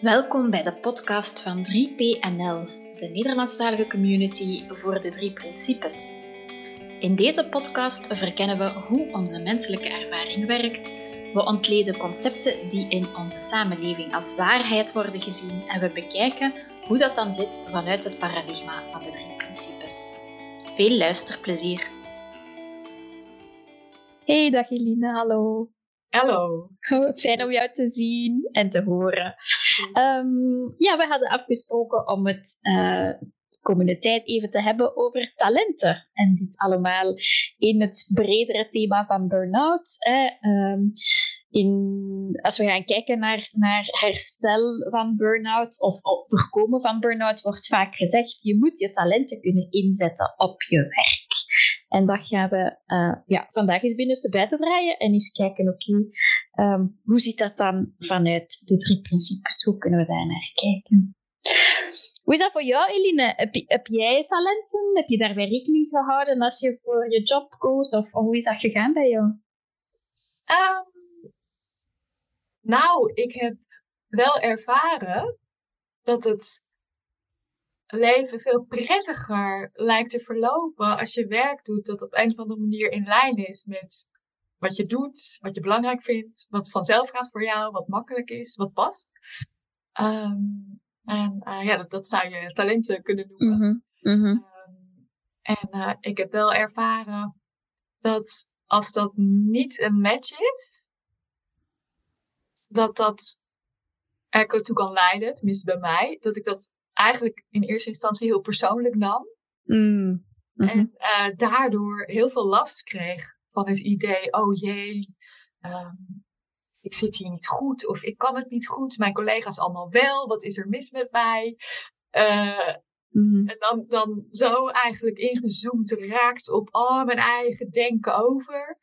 Welkom bij de podcast van 3PNL, de Nederlandstalige community voor de drie principes. In deze podcast verkennen we hoe onze menselijke ervaring werkt. We ontleden concepten die in onze samenleving als waarheid worden gezien en we bekijken hoe dat dan zit vanuit het paradigma van de drie principes. Veel luisterplezier. Hey, dag Eline, hallo. Hallo. Fijn om jou te zien en te horen. Um, ja, we hadden afgesproken om het uh, komende tijd even te hebben over talenten. En dit allemaal in het bredere thema van burn-out. Um, in, als we gaan kijken naar, naar herstel van burn-out of, voorkomen van burn-out, wordt vaak gezegd: je moet je talenten kunnen inzetten op je werk. En dat gaan we uh, ja, vandaag eens binnenste buiten draaien en eens kijken: oké, okay, um, hoe ziet dat dan vanuit de drie principes? Hoe kunnen we daar naar kijken? Hoe is dat voor jou, Eline? Heb, heb jij talenten? Heb je daarbij rekening gehouden als je voor je job koos? Of, hoe is dat gegaan bij jou? Um, nou, ik heb wel ervaren dat het leven veel prettiger lijkt te verlopen als je werk doet dat op een of andere manier in lijn is met wat je doet, wat je belangrijk vindt, wat vanzelf gaat voor jou, wat makkelijk is, wat past. Um, en uh, ja, dat, dat, zou je talenten kunnen noemen. Mm -hmm. um, en uh, ik heb wel ervaren dat als dat niet een match is, dat dat ertoe kan leiden, tenminste bij mij, dat ik dat eigenlijk in eerste instantie heel persoonlijk nam. Mm. Mm-hmm. En uh, daardoor heel veel last kreeg van het idee, oh jee, um, ik zit hier niet goed of ik kan het niet goed. Mijn collega's allemaal wel, wat is er mis met mij? Uh, mm-hmm. En dan, dan zo eigenlijk ingezoomd raakt op oh, mijn eigen denken over.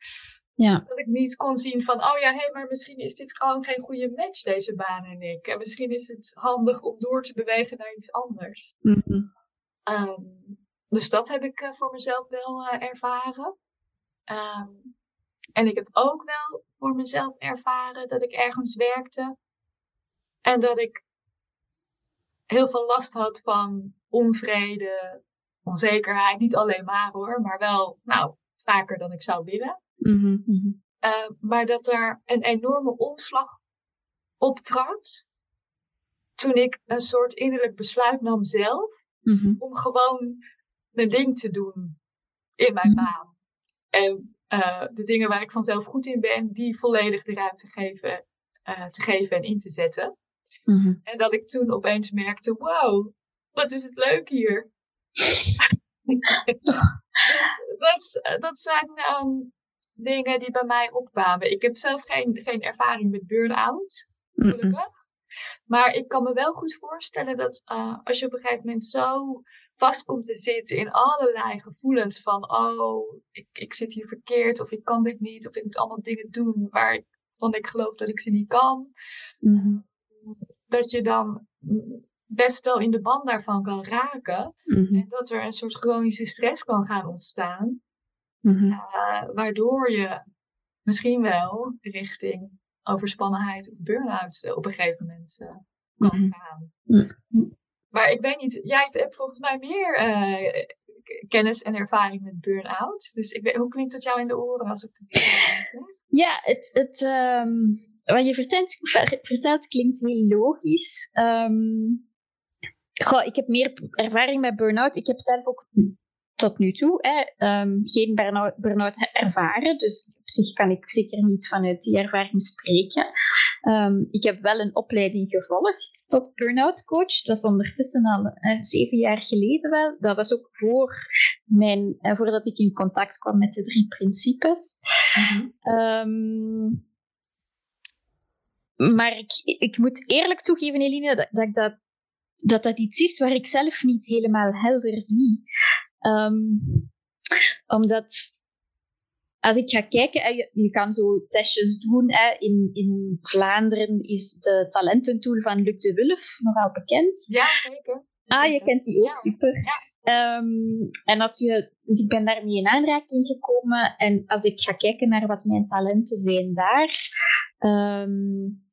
Ja. Dat ik niet kon zien van, oh ja, hé, hey, maar misschien is dit gewoon geen goede match, deze baan en ik. En misschien is het handig om door te bewegen naar iets anders. Mm-hmm. Um, dus dat heb ik uh, voor mezelf wel uh, ervaren. Um, en ik heb ook wel voor mezelf ervaren dat ik ergens werkte. En dat ik heel veel last had van onvrede, onzekerheid. Niet alleen maar hoor, maar wel, nou, vaker dan ik zou willen. Mm -hmm. uh, maar dat er een enorme omslag optrad. Toen ik een soort innerlijk besluit nam zelf. Mm -hmm. Om gewoon mijn ding te doen in mijn Mhm. baan. En uh, de dingen waar ik vanzelf goed in ben, die volledig de ruimte geven, uh, te geven en in te zetten. Mm -hmm. En dat ik toen opeens merkte, wow, wat is het leuk hier. dus dat, dat zijn um, dingen die bij mij opkwamen. Ik heb zelf geen, geen ervaring met burn-out, gelukkig. Mhm. Maar ik kan me wel goed voorstellen dat uh, als je op een gegeven moment zo vast komt te zitten in allerlei gevoelens van, oh, ik, ik zit hier verkeerd, of ik kan dit niet, of ik moet allemaal dingen doen waarvan ik geloof dat ik ze niet kan. Mm -hmm. Dat je dan best wel in de band daarvan kan raken. Mm -hmm. En dat er een soort chronische stress kan gaan ontstaan. Mm -hmm. uh, waardoor je misschien wel richting overspannenheid of burn-out op een gegeven moment uh, kan Mhm. gaan. Maar ik weet niet, jij hebt volgens mij meer uh, kennis en ervaring met burn-out. Dus ik weet, hoe klinkt dat jou in de oren als ik het? Ja, het, het, um, wat je vertelt, klinkt heel logisch. Um, goh, ik heb meer ervaring met burn-out. Ik heb zelf ook tot nu toe hè, um, geen burn-out, burn ervaren. Dus op zich kan ik zeker niet vanuit die ervaring spreken. Um, ik heb wel een opleiding gevolgd tot burn-out coach. Dat is ondertussen al uh, zeven jaar geleden wel. Dat was ook voor mijn, uh, voordat ik in contact kwam met de drie principes. Mhm. Um, maar ik, ik moet eerlijk toegeven, Eline, dat, dat, dat, dat dat iets is waar ik zelf niet helemaal helder zie. Um, omdat als ik ga kijken, je, je kan zo testjes doen. Hè. In, in Vlaanderen is de talententool van Luc de Wulf nogal bekend. Ja, zeker. Ah, je kent die ook, ja. super. Ja. Um, en als je, dus ik ben daarmee in aanraking gekomen. En als ik ga kijken naar wat mijn talenten zijn daar. Um,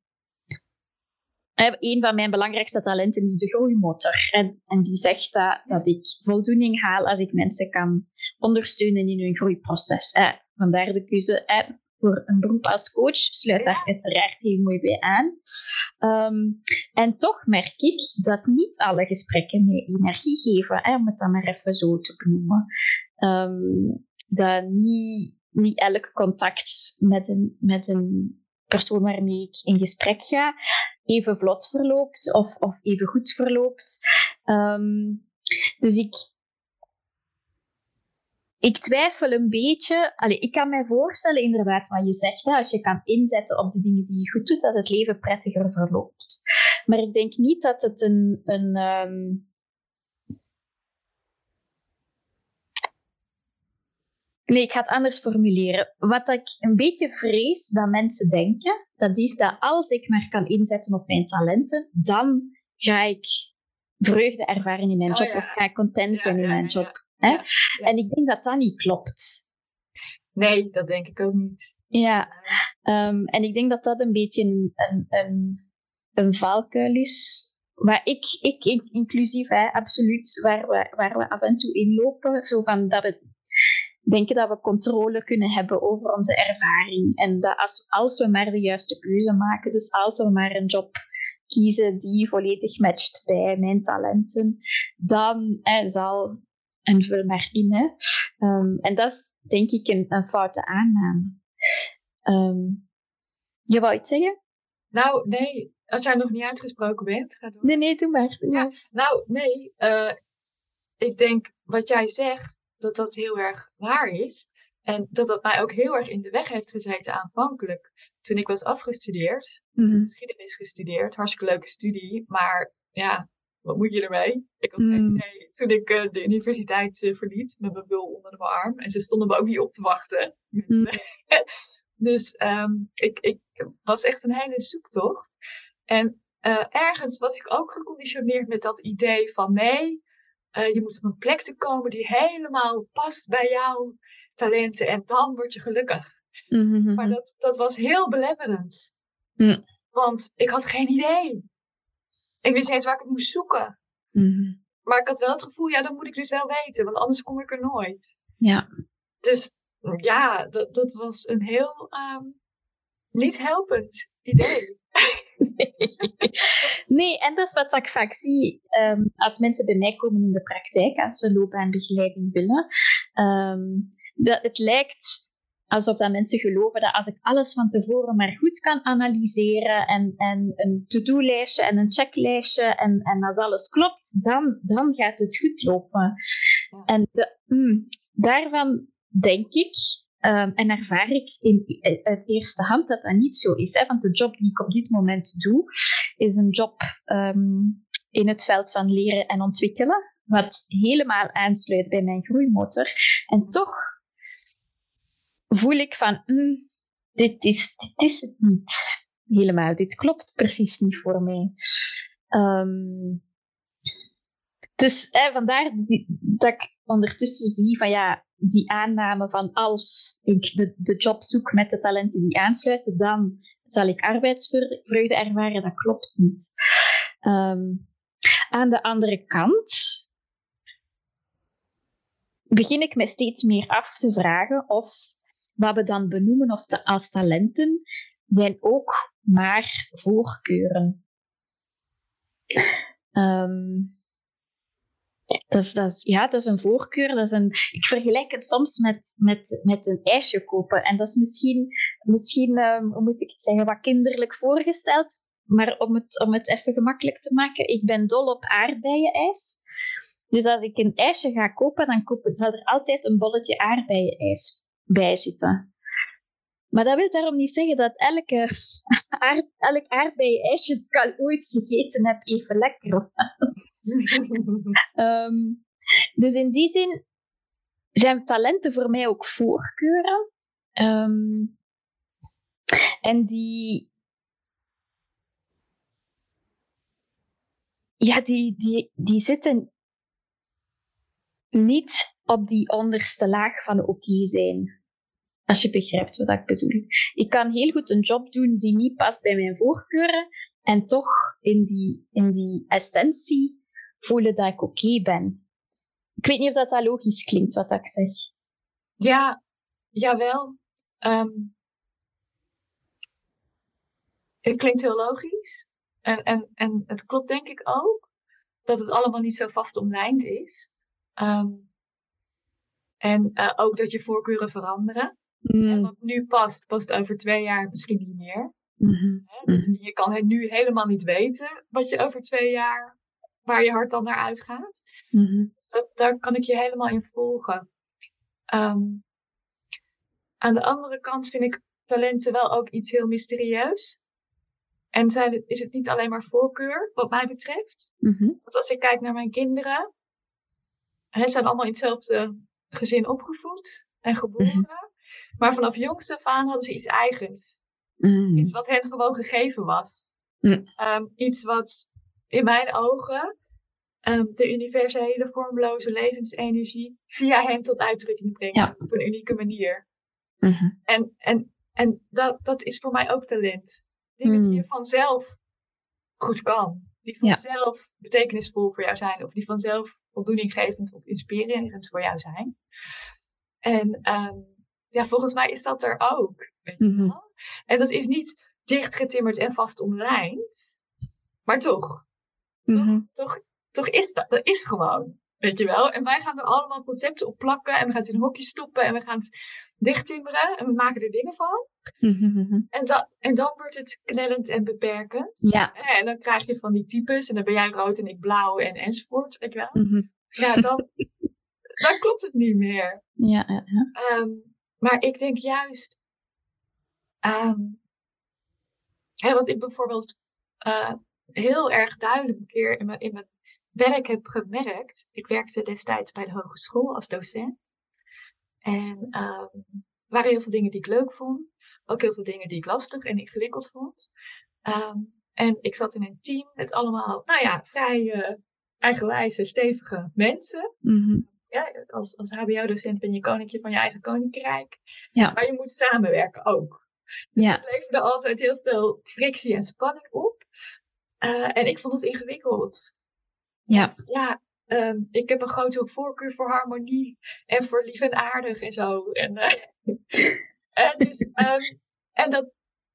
een van mijn belangrijkste talenten is de groeimotor. En, en die zegt dat, dat ik voldoening haal als ik mensen kan ondersteunen in hun groeiproces. Eh, vandaar de keuze eh, voor een beroep als coach. Sluit daar uiteraard heel mooi bij aan. Ehm, en toch merk ik dat niet alle gesprekken mij energie geven, hè, om het dan maar even zo te benoemen. Um, dat niet, niet elk contact met een, met een persoon waarmee ik in gesprek ga, even vlot verloopt of, of even goed verloopt. Um, dus ik, ik twijfel een beetje. Allee, ik kan mij voorstellen, inderdaad, wat je zegt, hè, als je kan inzetten op de dingen die je goed doet, dat het leven prettiger verloopt. Maar ik denk niet dat het een. een um... Nee, ik ga het anders formuleren. Wat ik een beetje vrees dat mensen denken, dat is dat als ik maar kan inzetten op mijn talenten, dan ga ik vreugde ervaren in mijn oh job of ga ik content zijn in mijn job. Hè? En ik denk dat dat niet klopt. Nee, dat denk ik ook niet. Ja, um, en ik denk dat dat een beetje een, een, een, een valkuil is. Waar ik, ik inclusief, hè, absoluut, waar we, waar we af en toe inlopen. Zo van dat we denken dat we controle kunnen hebben over onze ervaring. En dat als, als we maar de juiste keuze maken, dus als we maar een job kiezen die volledig matcht bij mijn talenten, dan hè, zal en vul maar in. Hè. Um, en dat is denk ik een, een foute aanname. Um, je wou iets zeggen? Nou, nee, als jij nog niet uitgesproken bent, ga door. Nee, nee, doe maar. Ja, nou, nee, uh, ik denk wat jij zegt, dat dat heel erg waar is. En dat dat mij ook heel erg in de weg heeft gezeten aanvankelijk. Toen ik was afgestudeerd, mm -hmm. geschiedenis gestudeerd, hartstikke leuke studie. Maar ja, wat moet je ermee? Ik had geen mm. idee. Toen ik uh, de universiteit uh, verliet met mijn bul onder mijn arm. En ze stonden me ook niet op te wachten. Mm. dus um, ik, ik was echt een hele zoektocht. En uh, ergens was ik ook geconditioneerd met dat idee van nee, je moet op een plek te komen die helemaal past bij jouw talenten. En dan word je gelukkig. Mm-hmm. Maar dat, dat was heel belemmerend. Mm. Want ik had geen idee. Ik wist niet eens waar ik het moest zoeken. Mm-hmm. Maar ik had wel het gevoel, ja, dat moet ik dus wel weten, want anders kom ik er nooit. Ja. Dus ja, dat, dat was een heel um, niet helpend idee. nee, en dat is wat ik vaak zie um, als mensen bij mij komen in de praktijk, als ze loopbaanbegeleiding willen. Um, dat het lijkt alsof dat mensen geloven dat als ik alles van tevoren maar goed kan analyseren en, en een to-do-lijstje en een checklijstje en, en als alles klopt, dan, dan gaat het goed lopen. En de, mm, daarvan denk ik um, en ervaar ik in, uit eerste hand dat dat niet zo is. Hè? Want de job die ik op dit moment doe, is een job um, in het veld van leren en ontwikkelen, wat helemaal aansluit bij mijn groeimotor. En toch voel ik van, mm, dit, is, dit is het niet helemaal. Dit klopt precies niet voor mij. Um, dus vandaar dat ik ondertussen zie van ja, die aanname van als ik de, de job zoek met de talenten die aansluiten, dan zal ik arbeidsvreugde ervaren. Dat klopt niet. Um, aan de andere kant begin ik me steeds meer af te vragen of wat we dan benoemen of te, als talenten, zijn ook maar voorkeuren. Um, dat ja, dat is een voorkeur. Dat is een, ik vergelijk het soms met, met, met een ijsje kopen. En dat is misschien, misschien um, hoe moet ik het zeggen, wat kinderlijk voorgesteld. Maar om het, om het even gemakkelijk te maken, ik ben dol op aardbeienijs. Dus als ik een ijsje ga kopen, dan koop, zal er altijd een bolletje aardbeienijs bij zitten. Maar dat wil daarom niet zeggen dat elke aard, elk aardbei-ijsje dat ik al ooit gegeten heb even lekker was. um, dus in die zin zijn talenten voor mij ook voorkeuren. Um, en die, ja, die, die, die zitten niet op die onderste laag van oké zijn. Als je begrijpt wat ik bedoel. Ik kan heel goed een job doen die niet past bij mijn voorkeuren. En toch in die, in die essentie voelen dat ik oké ben. Ik weet niet of dat, logisch klinkt, wat ik zeg. Ja, jawel. Um, het klinkt heel logisch. En, en, en het klopt denk ik ook dat het allemaal niet zo vast omlijnd is. Um, en uh, ook dat je voorkeuren veranderen. Mm. En wat nu past, past over twee jaar misschien niet meer. Mm -hmm. Dus mm-hmm. je kan het nu helemaal niet weten wat je over twee jaar, waar je hart dan naar uitgaat. Mm -hmm. Dus dat, daar kan ik je helemaal in volgen. Um, aan de andere kant vind ik talenten wel ook iets heel mysterieus. En zijn, is het niet alleen maar voorkeur, wat mij betreft. Mm-hmm. Want als ik kijk naar mijn kinderen, ze zijn allemaal in hetzelfde gezin opgevoed en geboren. Mm-hmm. Maar vanaf jongs af aan hadden ze iets eigens. Mm. Iets wat hen gewoon gegeven was. Mm. Um, iets wat in mijn ogen um, de universele vormloze levensenergie via hen tot uitdrukking brengt. Ja. Op een unieke manier. Mm-hmm. En, en, en dat, dat is voor mij ook talent. Dingen die mm. je vanzelf goed kan. Die vanzelf ja. betekenisvol voor jou zijn. Of die vanzelf voldoeninggevend of inspirerend voor jou zijn. En um, ja, volgens mij is dat er ook. Weet je wel? En dat is niet dichtgetimmerd en vast omlijnd. Maar toch. Toch, toch, toch is dat. Dat is gewoon. Weet je wel? En wij gaan er allemaal concepten op plakken. En we gaan het in hokjes stoppen. En we gaan het dichttimmeren. En we maken er dingen van. Mm-hmm. En, da en dan wordt het knellend en beperkend. Ja. En dan krijg je van die types. En dan ben jij rood en ik blauw en enzovoort. Weet je wel? Mm-hmm. Ja, dan, dan klopt het niet meer. Ja, ja, ja. Um, maar ik denk juist. Um, hè, wat ik bijvoorbeeld uh, heel erg duidelijk een keer in mijn, in mijn werk heb gemerkt. Ik werkte destijds bij de hogeschool als docent. En um, er waren heel veel dingen die ik leuk vond. Ook heel veel dingen die ik lastig en ingewikkeld vond. Um, en ik zat in een team met allemaal, nou ja, vrij uh, eigenwijze, stevige mensen. Mm-hmm. Ja, als, als HBO-docent ben je koninkje van je eigen koninkrijk. Ja. Maar je moet samenwerken ook. Dus ja. het leverde altijd heel veel frictie en spanning op. Uh, en ik vond het ingewikkeld. Ja. ja, um, ik heb een grote voorkeur voor harmonie en voor lief en aardig en zo. En, uh, en, dus, um, en dat,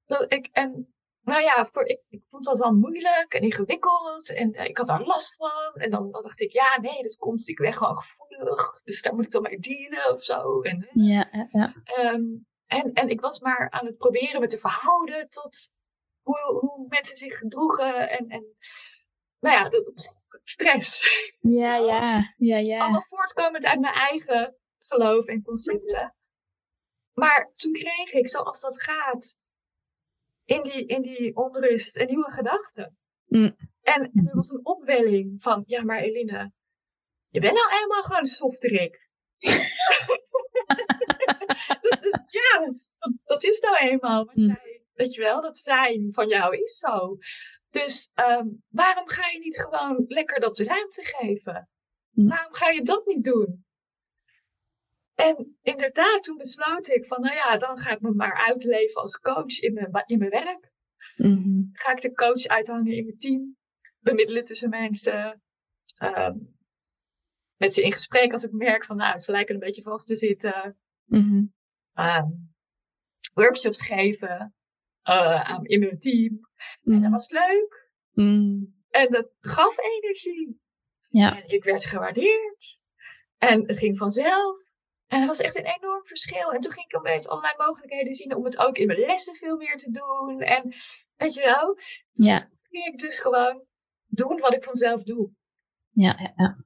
dat ik, en nou ja, voor, ik, ik vond dat dan moeilijk en ingewikkeld en uh, ik had daar last van. En dan, dan, dacht ik, ja, nee, dat komt, ik ben gewoon gevoelig, dus daar moet ik dan mee dienen of zo. En, ja, ja. Um, en, en ik was maar aan het proberen me te verhouden tot hoe, hoe mensen zich gedroegen en, en nou ja, de, stress. Ja, ja, ja, ja. Allemaal voortkomend uit mijn eigen geloof en concepten. Maar toen kreeg ik, zoals dat gaat, in die, in die onrust en nieuwe gedachten. Mm. En, en, er was een opwelling van, ja, maar Eline, je bent nou eenmaal gewoon een softerik. dat, ja, dat, dat, is nou eenmaal. Wat mm. jij, weet je wel, dat zijn van jou is zo. Dus um, waarom ga je niet gewoon lekker dat ruimte geven? Mm. Waarom ga je dat niet doen? En inderdaad, toen besloot ik van, nou ja, dan ga ik me maar uitleven als coach in mijn, in mijn werk. Mm-hmm. Ga ik de coach uithangen in mijn team, bemiddelen tussen mensen, um, met ze in gesprek als ik merk van, nou, ze lijken een beetje vast te zitten. Mm-hmm. Um, workshops geven uh, in mijn team. Mm. En dat was leuk. Mm. En dat gaf energie. Ja. En ik werd gewaardeerd. En het ging vanzelf. En dat was echt een enorm verschil. En toen ging ik opeens allerlei mogelijkheden zien om het ook in mijn lessen veel meer te doen. En weet je wel, ja. toen ging ik dus gewoon doen wat ik vanzelf doe. Ja, ja, ja.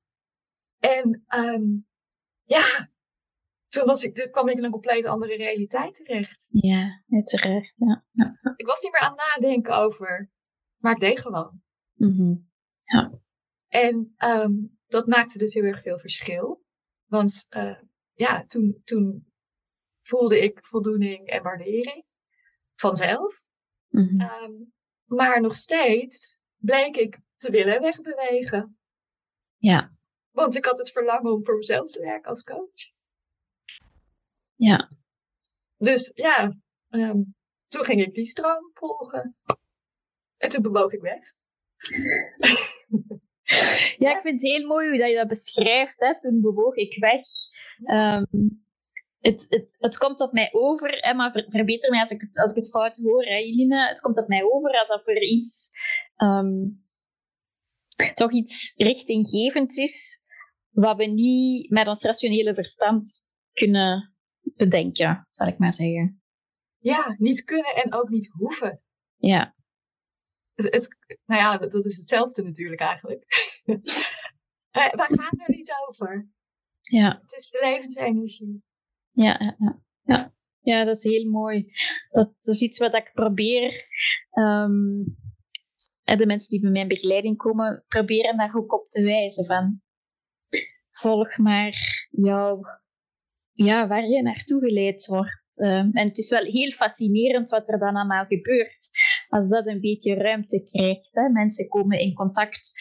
En um, ja, toen, was ik, toen kwam ik in een compleet andere realiteit terecht. Ja, terecht. Ja. ja. Ik was niet meer aan het nadenken over, maar ik deed gewoon. Mm -hmm. Ja. En um, dat maakte dus heel erg veel verschil. Want uh, ja, toen, toen voelde ik voldoening en waardering vanzelf. Mm -hmm. um, maar nog steeds bleek ik te willen wegbewegen. Ja. Want ik had het verlangen om voor mezelf te werken als coach. Ja. Dus ja, um, toen ging ik die stroom volgen. En toen bewoog ik weg. Ja, ik vind het heel mooi hoe dat je dat beschrijft. Hè. Toen bewoog ik weg. Ehm, het, het, het komt op mij over, hè, maar ver- verbeter mij als ik het, als ik het fout hoor, hè, Eline. Het komt op mij over alsof er iets, ehm, toch iets richtinggevends is, wat we niet met ons rationele verstand kunnen bedenken, zal ik maar zeggen. Ja, niet kunnen en ook niet hoeven. Ja, Het, het- nou ja, dat, dat is hetzelfde natuurlijk eigenlijk. Eh, Wij gaan er niet over. ja. Het is de levensenergie. Ja, ja, ja. ja. dat is heel mooi. Dat, dat is iets wat ik probeer. en de mensen die bij mijn begeleiding komen, proberen daar ook op te wijzen van. Volg maar jouw, ja, waar je naartoe geleid wordt. Ehm, en het is wel heel fascinerend wat er dan allemaal gebeurt. Als dat een beetje ruimte krijgt. Mensen komen in contact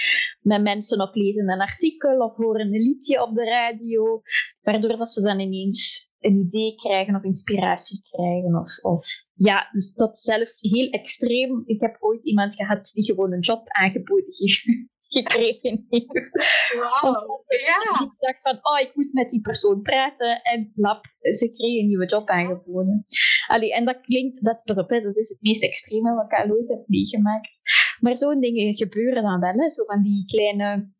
met mensen of lezen een artikel of horen een liedje op de radio. Waardoor dat ze dan ineens een idee krijgen of inspiratie krijgen. Of, of ja, dus dat zelfs heel extreem. Ik heb ooit iemand gehad die gewoon een job aangeboden ge- gekregen heeft. Wauw. Ja. Die dacht van, oh, ik moet met die persoon praten. En lap, ze kreeg een nieuwe job aangeboden. Allee, en dat klinkt, dat, pas op, hè, dat is het meest extreme wat ik al ooit heb meegemaakt. Maar zo'n dingen gebeuren dan wel, hè, zo van die kleine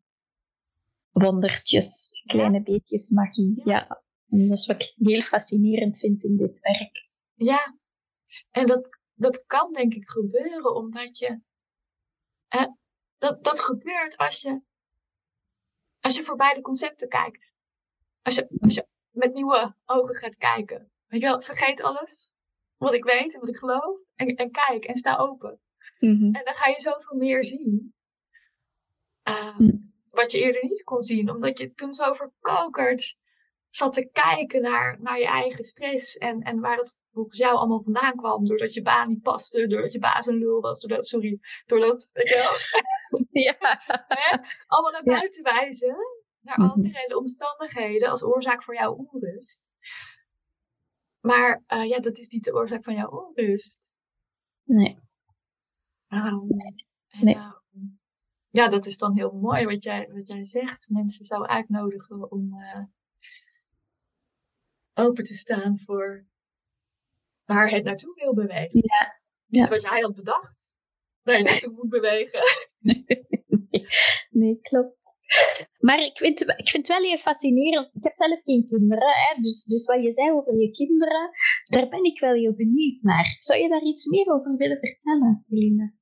wondertjes, kleine beetjes magie. Ja. En dat is wat ik heel fascinerend vind in dit werk. Ja, en dat, dat kan denk ik gebeuren omdat je. eh, dat, dat gebeurt als je. Als je voorbij de concepten kijkt. Als je, als je met nieuwe ogen gaat kijken. Weet je wel, vergeet alles wat ik weet en wat ik geloof. En, en kijk en sta open. En dan ga je zoveel meer zien. eh, Hm. Wat je eerder niet kon zien, omdat je toen zo verkokerd zat te kijken naar, naar je eigen stress. En, en waar dat volgens jou allemaal vandaan kwam. Doordat je baan niet paste, doordat je baas een lul was. Doordat, sorry, doordat, wel, Ja. allemaal naar Ja. buiten wijzen. Naar Mhm. de omstandigheden als oorzaak voor jouw onrust. Maar eh, ja, dat is niet de oorzaak van jouw onrust. Nee. Nee. eh, ja, dat is dan heel mooi wat jij, wat jij zegt. Mensen zou uitnodigen om eh, open te staan voor waar het naartoe wil bewegen. Ja. Niet Ja. wat jij had bedacht. Waar je naartoe moet bewegen. Nee, klopt. Maar ik vind, ik vind het wel heel fascinerend. Ik heb zelf geen kinderen, hè, dus, dus wat je zei over je kinderen, daar ben ik wel heel benieuwd naar. Zou je daar iets meer over willen vertellen, Eline?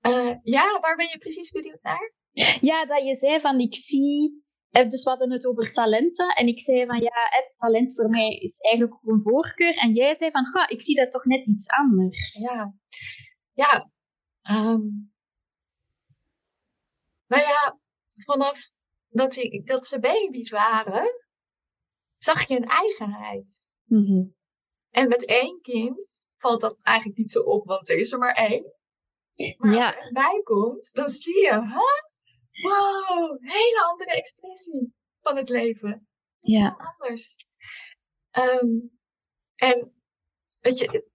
Eh, ja, waar ben je precies benieuwd naar? Ja, dat je zei van ik zie. Eh, Dus we hadden het over talenten. En ik zei van ja, het talent voor mij is eigenlijk een voorkeur. En jij zei van ga, ik zie dat toch net iets anders. Ja, ja. ehm, nou ja, vanaf dat, ik, dat ze baby's waren, zag je een eigenheid. Mhm. En met één kind valt dat eigenlijk niet zo op, want er is er maar één. Maar Ja. als er bij komt, dan zie je, huh? Wow, een hele andere expressie van het leven. Ja. Heel anders. Ehm, en weet je,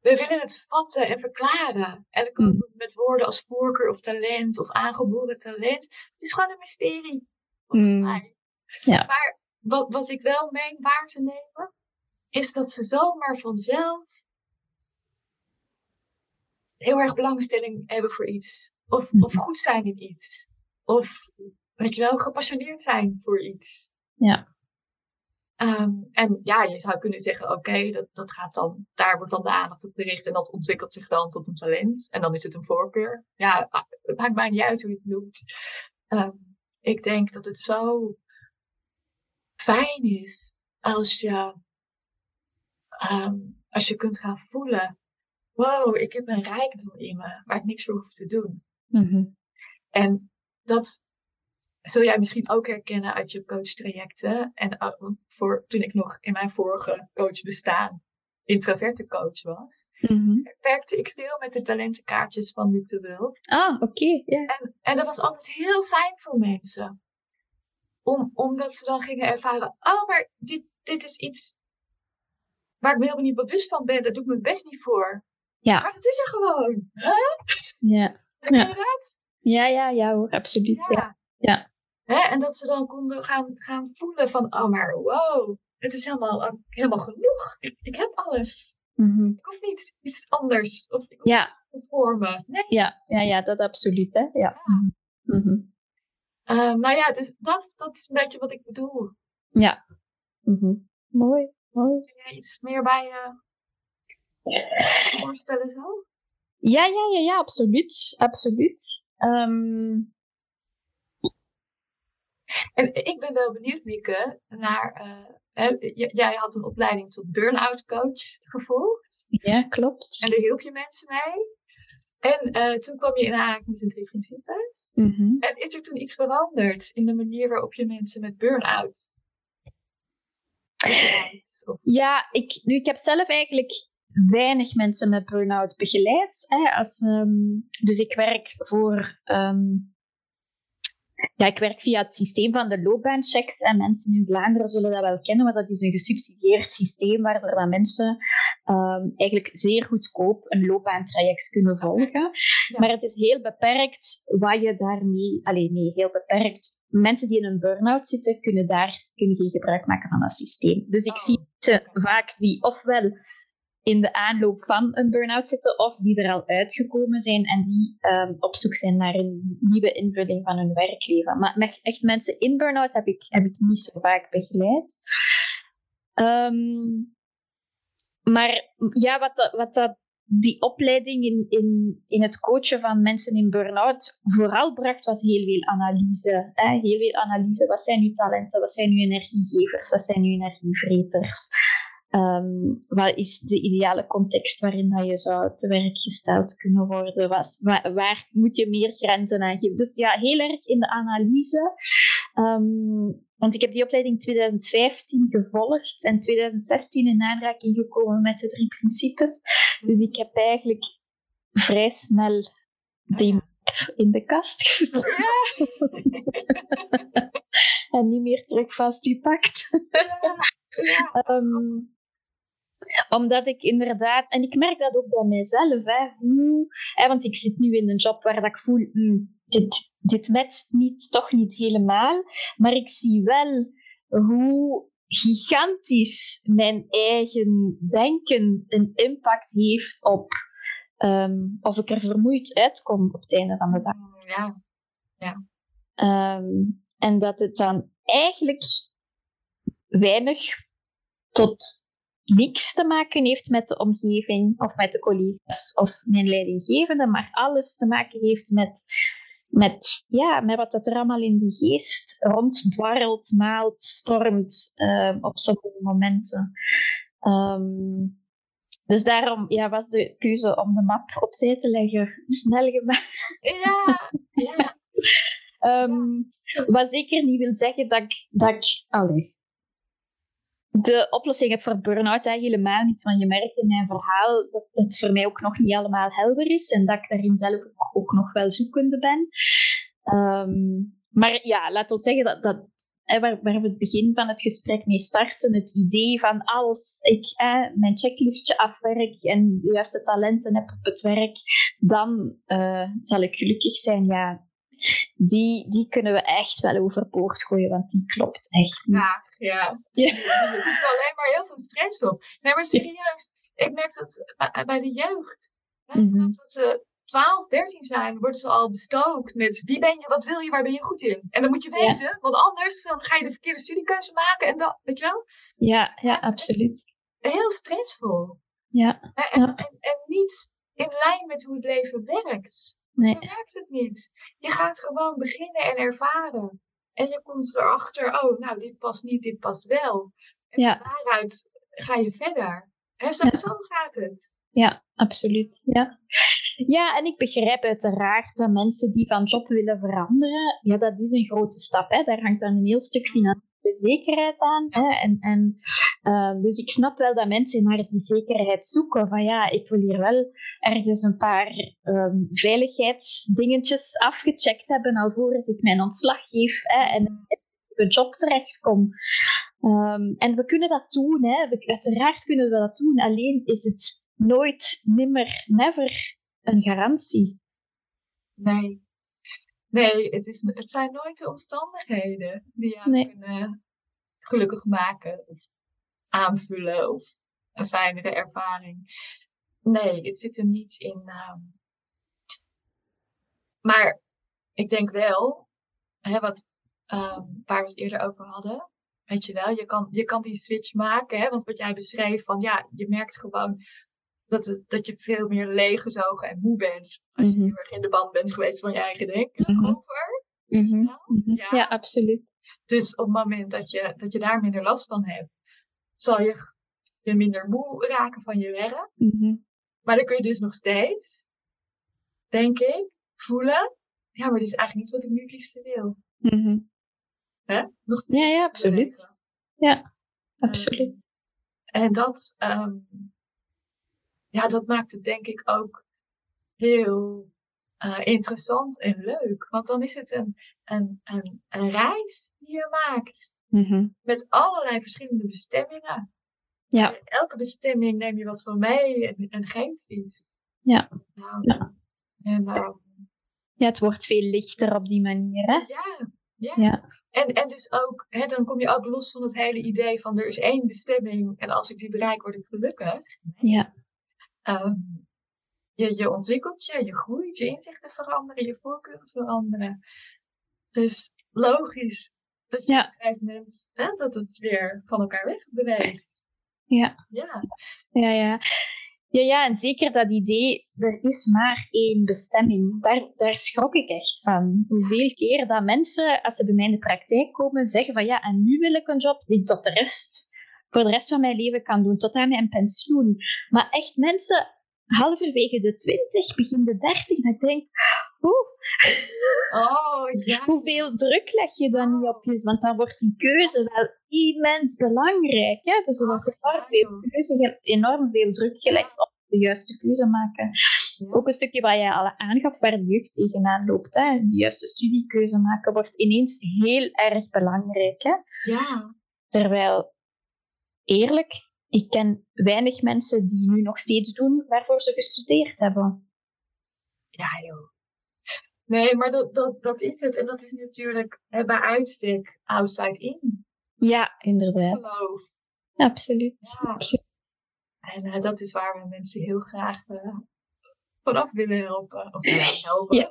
we willen het vatten en verklaren. En dan komen we met woorden als voorkeur of talent of aangeboren talent. Het is gewoon een mysterie, volgens Mm. mij. Ja. Maar wat, wat ik wel meen waar te nemen, is dat ze zomaar vanzelf heel erg belangstelling hebben voor iets. Of, of goed zijn in iets. Of, weet je wel, gepassioneerd zijn voor iets. Ja. Ehm, en ja, je zou kunnen zeggen, oké, dat, dat gaat dan, daar wordt dan de aandacht op gericht en dat ontwikkelt zich dan tot een talent. En dan is het een voorkeur. Ja, het maakt mij niet uit hoe je het noemt. Ehm, ik denk dat het zo fijn is als je, ehm, als je kunt gaan voelen, wow, ik heb een rijkdom in me waar ik niks voor hoef te doen. Mhm. En dat zul jij misschien ook herkennen uit je coachtrajecten. En uh, voor, toen ik nog in mijn vorige coachbestaan introverte coach was, Mhm. werkte ik veel met de talentenkaartjes van Luc de Wulf. Ah, oké. En, en dat was altijd heel fijn voor mensen. Om, omdat ze dan gingen ervaren, oh, maar dit, dit is iets waar ik me helemaal niet bewust van ben. Daar doe ik mijn best niet voor. Ja. Maar het is er gewoon. Huh? Ja. Herken Ja. dat? Ja, ja, ja hoor, absoluut. Ja. Ja. Hè? En dat ze dan konden gaan, gaan voelen van, oh maar wow, het is helemaal, helemaal genoeg. Ik, ik heb alles. Mhm. Ik hoef niet iets anders. Of ik hoef ja, te vormen. Nee. ja, ja, ja, dat absoluut. Hè. Ja. Mhm. Mhm. Ehm, nou ja, dus dat, dat is een beetje wat ik bedoel. Ja. Mooi, mooi. Kun jij iets meer bij je voorstellen zo? Ja, ja, ja, ja, absoluut. Absoluut. Ehm, En ik ben wel benieuwd, Mieke, naar... eh, jij had een opleiding tot burn-out coach gevolgd. ja, klopt. En daar hielp je mensen mee. En eh, toen kwam je in aanraking met de drie principes. Mhm. En is er toen iets veranderd in de manier waarop je mensen met burn-out Ja, ik, nu, ik heb zelf eigenlijk weinig mensen met burn-out begeleid. Hè, als, ehm, dus ik werk voor. ehm, ja, ik werk via het systeem van de loopbaanchecks. En mensen in Vlaanderen zullen dat wel kennen, maar dat is een gesubsidieerd systeem waardoor dat mensen ehm, eigenlijk zeer goedkoop een loopbaantraject kunnen volgen. Maar het is heel beperkt wat je daarmee... Alleen nee, heel beperkt. Mensen die in een burn-out zitten, kunnen daar kunnen geen gebruik maken van dat systeem. Dus ik Oh. zie vaak die ofwel in de aanloop van een burn-out zitten, of die er al uitgekomen zijn en die ehm, op zoek zijn naar een nieuwe invulling van hun werkleven. Maar echt mensen in burn-out heb ik, heb ik niet zo vaak begeleid. Ehm, maar ja, wat, dat, wat dat, die opleiding in, in, in het coachen van mensen in burn-out vooral bracht, was heel veel analyse. Hè? Heel veel analyse. Wat zijn uw talenten? Wat zijn uw energiegevers? Wat zijn uw energievreters? Ehm, wat is de ideale context waarin dat je zou te werk gesteld kunnen worden? Wat, waar, waar moet je meer grenzen aan geven? Dus ja, heel erg in de analyse. Ehm, want ik heb die opleiding 2015 gevolgd en 2016 in aanraking gekomen met de drie principes. Dus ik heb eigenlijk vrij snel die in de kast gezet. en niet meer terug vastgepakt. Ja, Ehm, omdat ik inderdaad, en ik merk dat ook bij mijzelf, hè, hoe, hè, want ik zit nu in een job waar dat ik voel, hmm, dit, dit matcht niet, toch niet helemaal, maar ik zie wel hoe gigantisch mijn eigen denken een impact heeft op ehm, of ik er vermoeid uitkom op het einde van de dag. ja. Ehm, en dat het dan eigenlijk weinig tot niks te maken heeft met de omgeving of met de collega's of mijn leidinggevende, maar alles te maken heeft met, met, ja, met wat er allemaal in die geest ronddwarrelt, maalt, stormt ehm, op sommige momenten. Ehm, dus daarom ja, was de keuze om de map opzij te leggen snel gemaakt. Ja, ja. Ehm, wat zeker niet wil zeggen dat ik, dat ik allee, de oplossing heb voor burn-out hè, helemaal niet. Want je merkt in mijn verhaal dat het voor mij ook nog niet allemaal helder is en dat ik daarin zelf ook, ook nog wel zoekende ben. Ehm, maar ja, laat ons zeggen dat, dat waar, waar we het begin van het gesprek mee starten, het idee van als ik mijn checklistje afwerk en de juiste talenten heb op het werk, dan eh, zal ik gelukkig zijn. Ja, die, die kunnen we echt wel overboord gooien, want die klopt echt niet. Ja, ja. Ja. Het is alleen maar heel veel stress op. Nee, maar serieus, ik merk dat bij- de jeugd. Hè, Mhm. dat ze 12, 13 zijn, worden ze al bestookt met wie ben je, wat wil je, waar ben je goed in. En dat moet je Ja. weten, want anders dan ga je de verkeerde studiekeuze maken en dat, weet je wel? Ja, ja, absoluut. Heel stressvol. Ja, En, Ja. en, en niet in lijn met hoe het leven werkt. Nee. Zo werkt het niet. Je gaat gewoon beginnen en ervaren. En je komt erachter, oh, nou, dit past niet, dit past wel. En Ja. van daaruit ga je verder. En zo, Ja. zo gaat het. Ja, absoluut. Ja. ja, en ik begrijp uiteraard dat mensen die van job willen veranderen, ja, dat is een grote stap. Hè. Daar hangt dan een heel stuk financiële zekerheid aan. Hè. En, en, eh, dus ik snap wel dat mensen naar die zekerheid zoeken. Van ja, ik wil hier wel ergens een paar ehm, veiligheidsdingetjes afgecheckt hebben alvorens ik mijn ontslag geef hè, en in een job terechtkom. Ehm, en we kunnen dat doen, hè. We, uiteraard kunnen we dat doen. Alleen is het nooit, nimmer, never een garantie. Nee. Nee, het, is, het zijn nooit de omstandigheden die jou Nee. kunnen gelukkig maken. Of aanvullen of een fijnere ervaring. Nee, het zit hem niet in. ehm, Maar ik denk wel, hè, wat, ehm, waar we het eerder over hadden. Weet je wel, je kan, je kan die switch maken. Hè, want wat jij beschreef, van ja, je merkt gewoon dat, het, dat je veel meer leeggezogen en moe bent. Als je Mhm. heel erg in de band bent geweest van je eigen denken Mhm. over. Mhm, Ja. mhm. Ja. Ja, absoluut. Dus op het moment dat je, dat je daar minder last van hebt, zal je je minder moe raken van je werk. Maar dan kun je dus nog steeds, denk ik, voelen. Ja, maar dit is eigenlijk niet wat ik nu het liefste wil. Hè? Nog Ja, ja, absoluut. Ja, absoluut. En dat, ehm, ja, dat maakt het denk ik ook heel eh, interessant en leuk. Want dan is het een, een, een, een reis die je maakt. Mhm. Met allerlei verschillende bestemmingen. Ja. En Elke bestemming neem je wat van mee en, en geeft iets. Ja. Nou, Ja. En ehm, ja, het wordt veel lichter op die manier, hè? ja, ja. Ja. En, en dus ook, hè, dan kom je ook los van het hele idee van er is één bestemming en als ik die bereik word ik gelukkig. Ja. Ehm, je, je ontwikkelt je, je groeit, je inzichten veranderen, je voorkeuren veranderen. Dus logisch dat je Ja. op moment hè, dat het weer van elkaar weg beweegt. Ja. Ja, Ja, ja. Ja, ja, en zeker dat idee, er is maar één bestemming. Daar, daar schrok ik echt van. Hoeveel keer dat mensen, als ze bij mij in de praktijk komen, zeggen van ja, en nu wil ik een job die tot de rest, voor de rest van mijn leven kan doen, tot aan mijn pensioen. Maar echt mensen, halverwege de twintig, begin de dertig, dat ik denk, oeh, oh ja. hoeveel druk leg je dan niet op je? Want dan wordt die keuze wel immens belangrijk. Hè? Dus er wordt Ach, enorm veel, keuze, enorm veel druk gelegd op de juiste keuze maken. Ja. Ook een stukje wat jij al aangaf, waar de jeugd tegenaan loopt. Hè? De juiste studiekeuze maken wordt ineens heel erg belangrijk. Hè? Ja, Terwijl, eerlijk, ik ken weinig mensen die nu nog steeds doen waarvoor ze gestudeerd hebben. ja joh. Nee, maar dat, dat, dat is het. En dat is natuurlijk hè, bij uitstek outside in. Ja, inderdaad. Geloof. Absoluut. Ja. Absoluut. En eh, dat is waar we mensen heel graag eh, vanaf willen helpen. Of ja, helpen. Ja.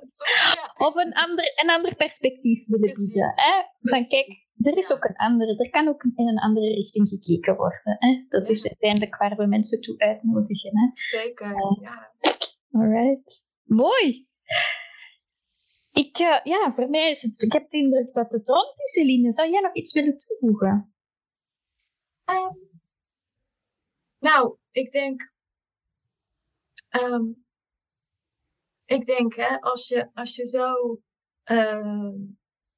Of een ander, een ander perspectief willen bieden. Hè? Van kijk, er is ook een andere, er kan ook in een andere richting gekeken worden. Hè? Dat Ja. is uiteindelijk waar we mensen toe uitnodigen. Hè? Zeker, ja. Alright. Mooi. Ik, eh, ja, voor mij is het, ik heb de indruk dat het rond is, Eline. Zou jij nog iets willen toevoegen? Ehm, nou, ik denk. ehm, ik denk, hè, als je, als je zo ehm,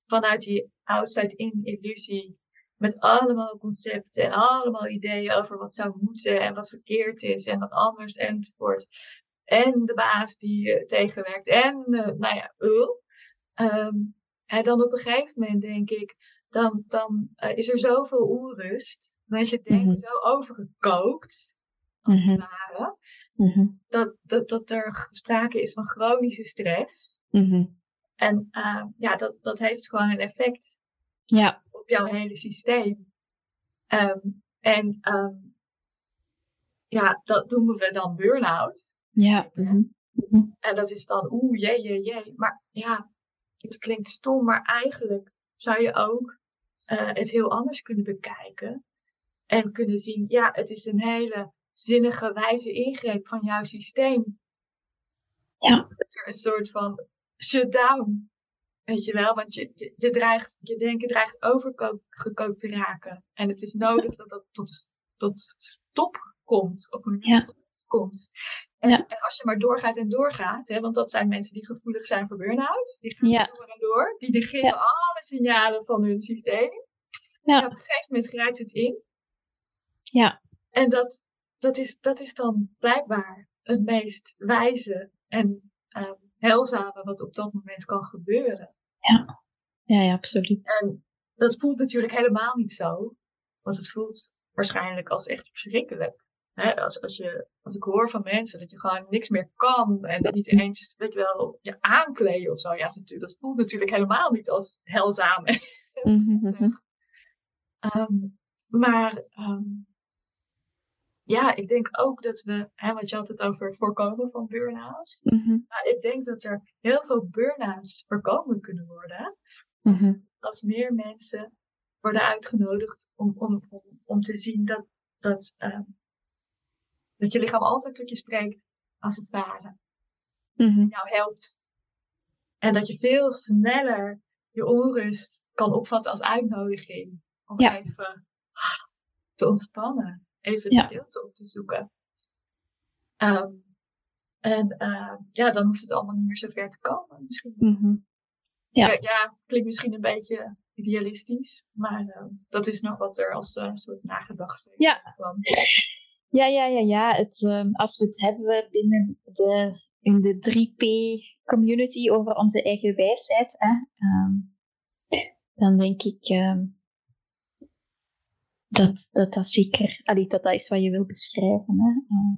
vanuit die outside-in illusie. met allemaal concepten en allemaal ideeën over wat zou moeten en wat verkeerd is en wat anders enzovoort. En de baas die je tegenwerkt en, eh, nou ja, uh, ehm, en dan op een gegeven moment denk ik, dan, dan eh, is er zoveel onrust. Dan is je denken Mhm. zo overgekookt, als het Mhm. ware, Mhm. dat, dat, dat er sprake is van chronische stress. En eh, ja, dat, dat heeft gewoon een effect Ja. op jouw hele systeem. Ehm, en ehm, ja, dat noemen we dan burn-out. Ja. Mhm. Mhm. En dat is dan, oeh, jee, jee, jee. Maar ja, het klinkt stom, maar eigenlijk zou je ook eh, het heel anders kunnen bekijken. En kunnen zien, ja, het is een hele zinnige, wijze ingreep van jouw systeem. Ja. Dat er een soort van shutdown, weet je wel, want je, je, je, dreigt, je denken dreigt overgekookt te raken. En het is nodig dat dat tot, tot stop komt, op een Ja. tot komt. En, Ja. en als je maar doorgaat en doorgaat, hè, want dat zijn mensen die gevoelig zijn voor burn-out, die gaan Ja. door en door, die negeren alle signalen van hun systeem. Ja. En op een gegeven moment grijpt het in. Ja. En dat, dat, is, dat is dan blijkbaar het meest wijze en ehm heilzame wat op dat moment kan gebeuren. Ja, ja, absoluut. En dat voelt natuurlijk helemaal niet zo. Want het voelt waarschijnlijk als echt verschrikkelijk. als, als, je, als ik hoor van mensen dat je gewoon niks meer kan en niet eens, weet je wel, je aankleden of zo. Ja, dat, natuurlijk, dat voelt natuurlijk helemaal niet als heilzaam. Mhm, Ehm, maar ehm, ja, ik denk ook dat we, hè, want je had het over voorkomen van burn-outs. mhm, Maar ik denk dat er heel veel burn-outs voorkomen kunnen worden mhm. als meer mensen worden uitgenodigd om, om, om, om te zien dat, dat, ehm, dat je lichaam altijd tot je spreekt, als het ware, Mhm. jou helpt. En dat je veel sneller je onrust kan opvatten als uitnodiging om Ja. even te ontspannen, even de Ja. stilte op te zoeken. Ehm, en eh, ja, dan hoeft het allemaal niet meer zo ver te komen. Misschien. Mhm. Ja. Ja, ja, klinkt misschien een beetje idealistisch, maar eh, dat is nog wat er als een soort nagedachte Ja. kwam. Ja, ja, ja, ja. Het, ehm, als we het hebben binnen de, in de 3P-community over onze eigen wijsheid, hè, ehm, dan denk ik ehm, dat, dat dat zeker, allee, dat dat is wat je wil beschrijven. Hè. Ehm,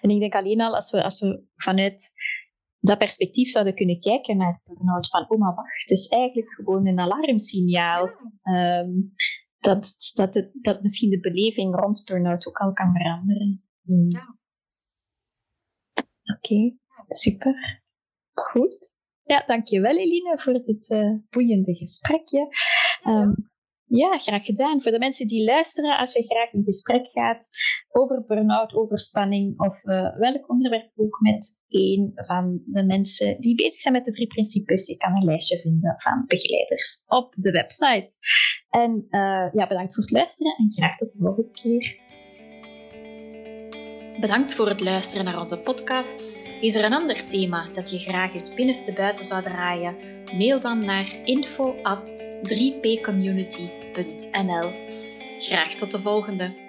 en ik denk alleen al als we, als we vanuit dat perspectief zouden kunnen kijken naar burn-out van, oh maar wacht, het is eigenlijk gewoon een alarmsignaal. Ja. Ehm, dat, dat, het, dat misschien de beleving rond burn-out ook al kan veranderen. Hmm. Ja. Oké, super. Goed. Ja, dankjewel Eline voor dit eh, boeiende gesprekje. Ja, graag gedaan. Voor de mensen die luisteren, als je graag in gesprek gaat over burn-out, over spanning of eh, welk onderwerp ook met een van de mensen die bezig zijn met de drie principes, je kan een lijstje vinden van begeleiders op de website. En eh, ja, bedankt voor het luisteren en graag tot de volgende keer. Bedankt voor het luisteren naar onze podcast. Is er een ander thema dat je graag eens binnenste buiten zou draaien? Mail dan naar info at 3pcommunity.nl. Graag tot de volgende!